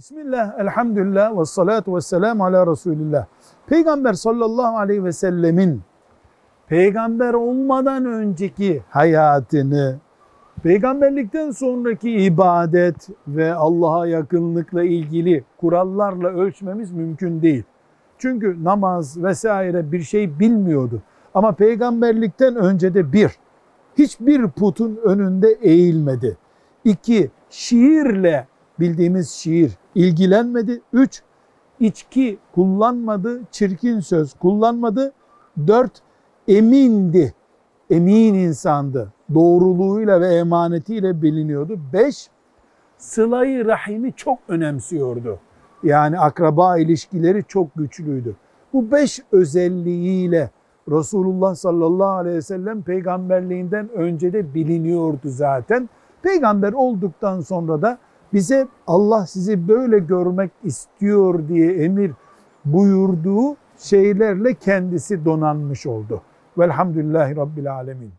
Bismillah, elhamdülillah ve salatu ve selamu ala Resulillah. Peygamber sallallahu aleyhi ve sellemin peygamber olmadan önceki hayatını, peygamberlikten sonraki ibadet ve Allah'a yakınlıkla ilgili kurallarla ölçmemiz mümkün değil. Çünkü namaz vesaire bir şey bilmiyordu. Ama peygamberlikten önce de bir, hiçbir putun önünde eğilmedi. İki, şiirle bildiğimiz şiir ilgilenmedi. Üç, içki kullanmadı, çirkin söz kullanmadı. Dört, emindi, emin insandı. Doğruluğuyla ve emanetiyle biliniyordu. Beş, sılayı rahimi çok önemsiyordu. Yani akraba ilişkileri çok güçlüydü. Bu beş özelliğiyle Resulullah sallallahu aleyhi ve sellem peygamberliğinden önce de biliniyordu zaten. Peygamber olduktan sonra da bize Allah sizi böyle görmek istiyor diye emir buyurduğu şeylerle kendisi donanmış oldu. Velhamdülillahi Rabbil Alemin.